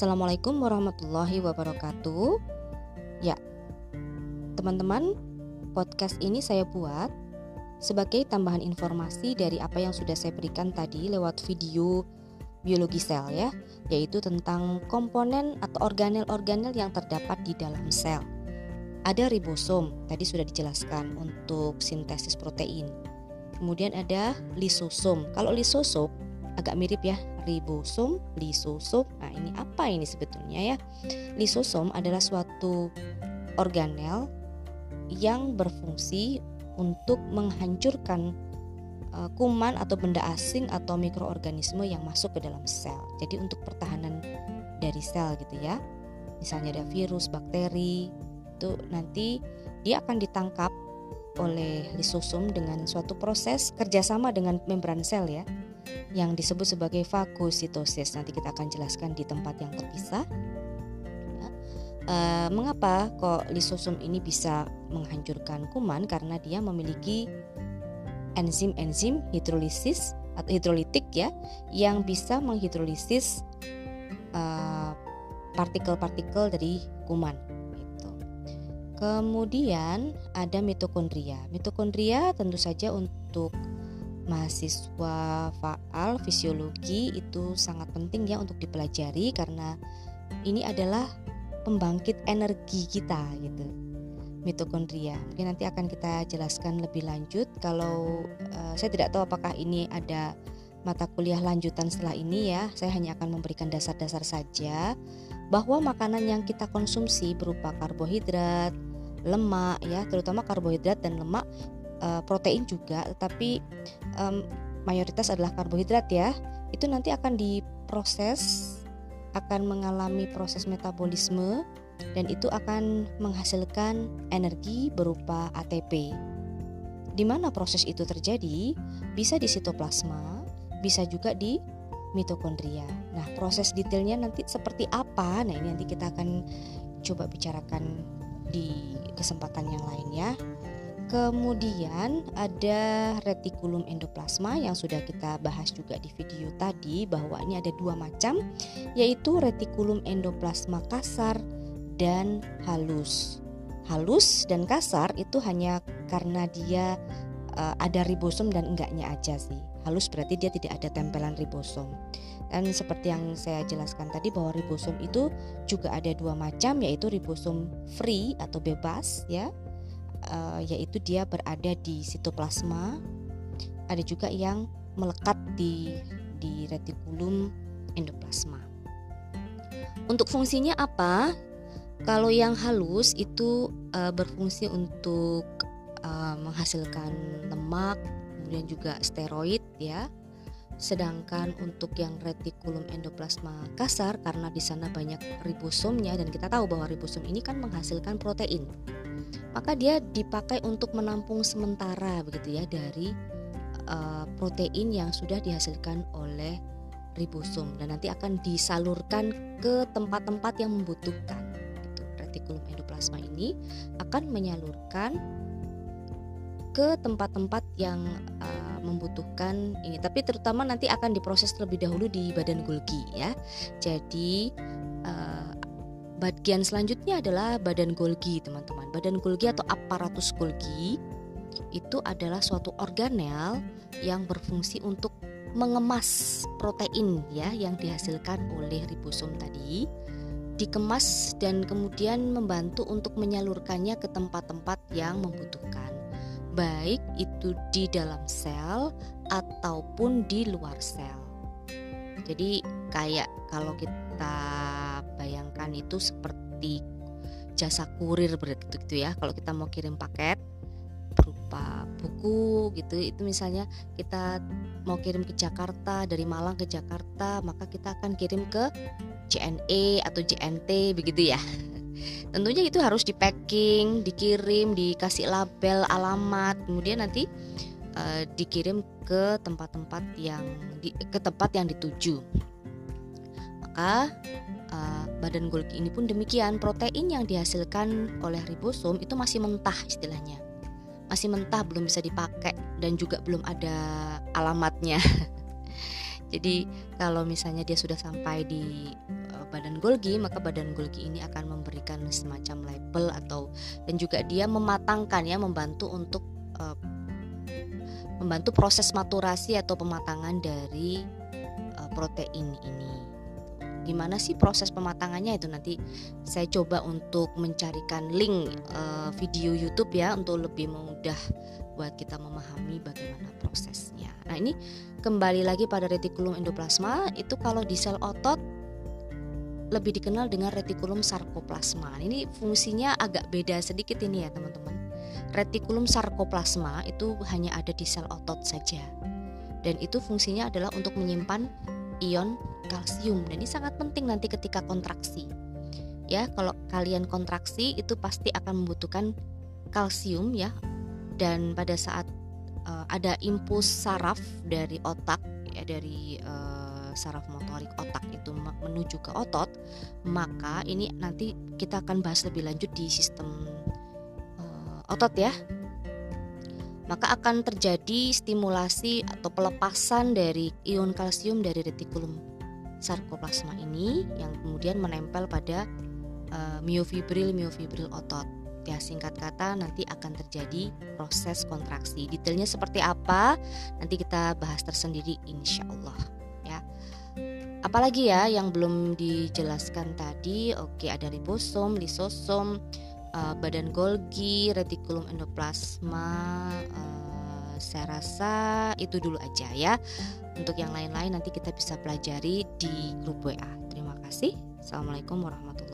Assalamualaikum warahmatullahi wabarakatuh. Ya, teman-teman, podcast ini saya buat sebagai tambahan informasi dari apa yang sudah saya berikan tadi lewat video biologi sel ya, yaitu tentang komponen atau organel-organel yang terdapat di dalam sel. Ada ribosom, tadi sudah dijelaskan untuk sintesis protein. Kemudian ada lisosom. Kalau lisosom agak mirip ya ribosom, lisosom. Nah, ini apa ini sebetulnya ya? Lisosom adalah suatu organel yang berfungsi untuk menghancurkan uh, kuman atau benda asing atau mikroorganisme yang masuk ke dalam sel. Jadi untuk pertahanan dari sel gitu ya. Misalnya ada virus, bakteri, itu nanti dia akan ditangkap oleh lisosom dengan suatu proses kerjasama dengan membran sel ya yang disebut sebagai fagositosis. Nanti kita akan jelaskan di tempat yang terpisah. Ya. E, mengapa kok lisosom ini bisa menghancurkan kuman? Karena dia memiliki enzim-enzim hidrolisis atau hidrolitik ya yang bisa menghidrolisis partikel partikel-partikel dari kuman. Gitu. Kemudian ada mitokondria. Mitokondria tentu saja untuk mahasiswa faal fisiologi itu sangat penting ya untuk dipelajari karena ini adalah pembangkit energi kita gitu. Mitokondria. Mungkin nanti akan kita jelaskan lebih lanjut kalau uh, saya tidak tahu apakah ini ada mata kuliah lanjutan setelah ini ya. Saya hanya akan memberikan dasar-dasar saja bahwa makanan yang kita konsumsi berupa karbohidrat lemak ya terutama karbohidrat dan lemak uh, protein juga, tetapi um, mayoritas adalah karbohidrat ya. Itu nanti akan diproses, akan mengalami proses metabolisme dan itu akan menghasilkan energi berupa ATP. Di mana proses itu terjadi? Bisa di sitoplasma, bisa juga di mitokondria. Nah, proses detailnya nanti seperti apa? Nah, ini nanti kita akan coba bicarakan di kesempatan yang lain ya. Kemudian ada retikulum endoplasma yang sudah kita bahas juga di video tadi bahwa ini ada dua macam yaitu retikulum endoplasma kasar dan halus. Halus dan kasar itu hanya karena dia uh, ada ribosom dan enggaknya aja sih. Halus berarti dia tidak ada tempelan ribosom. Dan seperti yang saya jelaskan tadi bahwa ribosom itu juga ada dua macam yaitu ribosom free atau bebas ya uh, yaitu dia berada di sitoplasma. Ada juga yang melekat di di retikulum endoplasma. Untuk fungsinya apa? Kalau yang halus itu uh, berfungsi untuk uh, menghasilkan lemak, kemudian juga steroid ya. Sedangkan untuk yang retikulum endoplasma kasar karena di sana banyak ribosomnya dan kita tahu bahwa ribosom ini kan menghasilkan protein maka dia dipakai untuk menampung sementara begitu ya dari uh, protein yang sudah dihasilkan oleh ribosom. Dan nanti akan disalurkan ke tempat-tempat yang membutuhkan gitu. retikulum endoplasma ini akan menyalurkan ke tempat-tempat yang uh, membutuhkan ini. Tapi terutama nanti akan diproses terlebih dahulu di badan Golgi ya. Jadi Bagian selanjutnya adalah badan Golgi, teman-teman. Badan Golgi atau aparatus Golgi itu adalah suatu organel yang berfungsi untuk mengemas protein ya yang dihasilkan oleh ribosom tadi dikemas dan kemudian membantu untuk menyalurkannya ke tempat-tempat yang membutuhkan baik itu di dalam sel ataupun di luar sel. Jadi kayak kalau kita bayangkan itu seperti jasa kurir begitu gitu ya. Kalau kita mau kirim paket berupa buku gitu itu misalnya kita mau kirim ke Jakarta dari Malang ke Jakarta maka kita akan kirim ke JNE atau JNT begitu ya. Tentunya itu harus di packing dikirim dikasih label alamat kemudian nanti uh, dikirim ke tempat-tempat yang di, ke tempat yang dituju. Maka badan Golgi ini pun demikian. Protein yang dihasilkan oleh ribosom itu masih mentah istilahnya. Masih mentah belum bisa dipakai dan juga belum ada alamatnya. Jadi kalau misalnya dia sudah sampai di uh, badan Golgi maka badan Golgi ini akan memberikan semacam label atau dan juga dia mematangkan ya membantu untuk uh, membantu proses maturasi atau pematangan dari uh, protein ini gimana sih proses pematangannya itu nanti saya coba untuk mencarikan link uh, video YouTube ya untuk lebih mudah buat kita memahami bagaimana prosesnya. Nah, ini kembali lagi pada retikulum endoplasma itu kalau di sel otot lebih dikenal dengan retikulum sarkoplasma. Ini fungsinya agak beda sedikit ini ya, teman-teman. Retikulum sarkoplasma itu hanya ada di sel otot saja. Dan itu fungsinya adalah untuk menyimpan ion kalsium dan ini sangat penting nanti ketika kontraksi. Ya, kalau kalian kontraksi itu pasti akan membutuhkan kalsium ya. Dan pada saat uh, ada impuls saraf dari otak ya dari uh, saraf motorik otak itu menuju ke otot maka ini nanti kita akan bahas lebih lanjut di sistem uh, otot ya. Maka akan terjadi stimulasi atau pelepasan dari ion kalsium dari retikulum sarkoplasma ini yang kemudian menempel pada uh, miofibril miofibril otot. Ya singkat kata nanti akan terjadi proses kontraksi. Detailnya seperti apa nanti kita bahas tersendiri insya Allah ya. Apalagi ya yang belum dijelaskan tadi oke ada ribosom lisosom uh, badan Golgi retikulum endoplasma uh, saya rasa itu dulu aja ya untuk yang lain-lain nanti kita bisa pelajari di grup WA terima kasih. Assalamualaikum warahmatullahi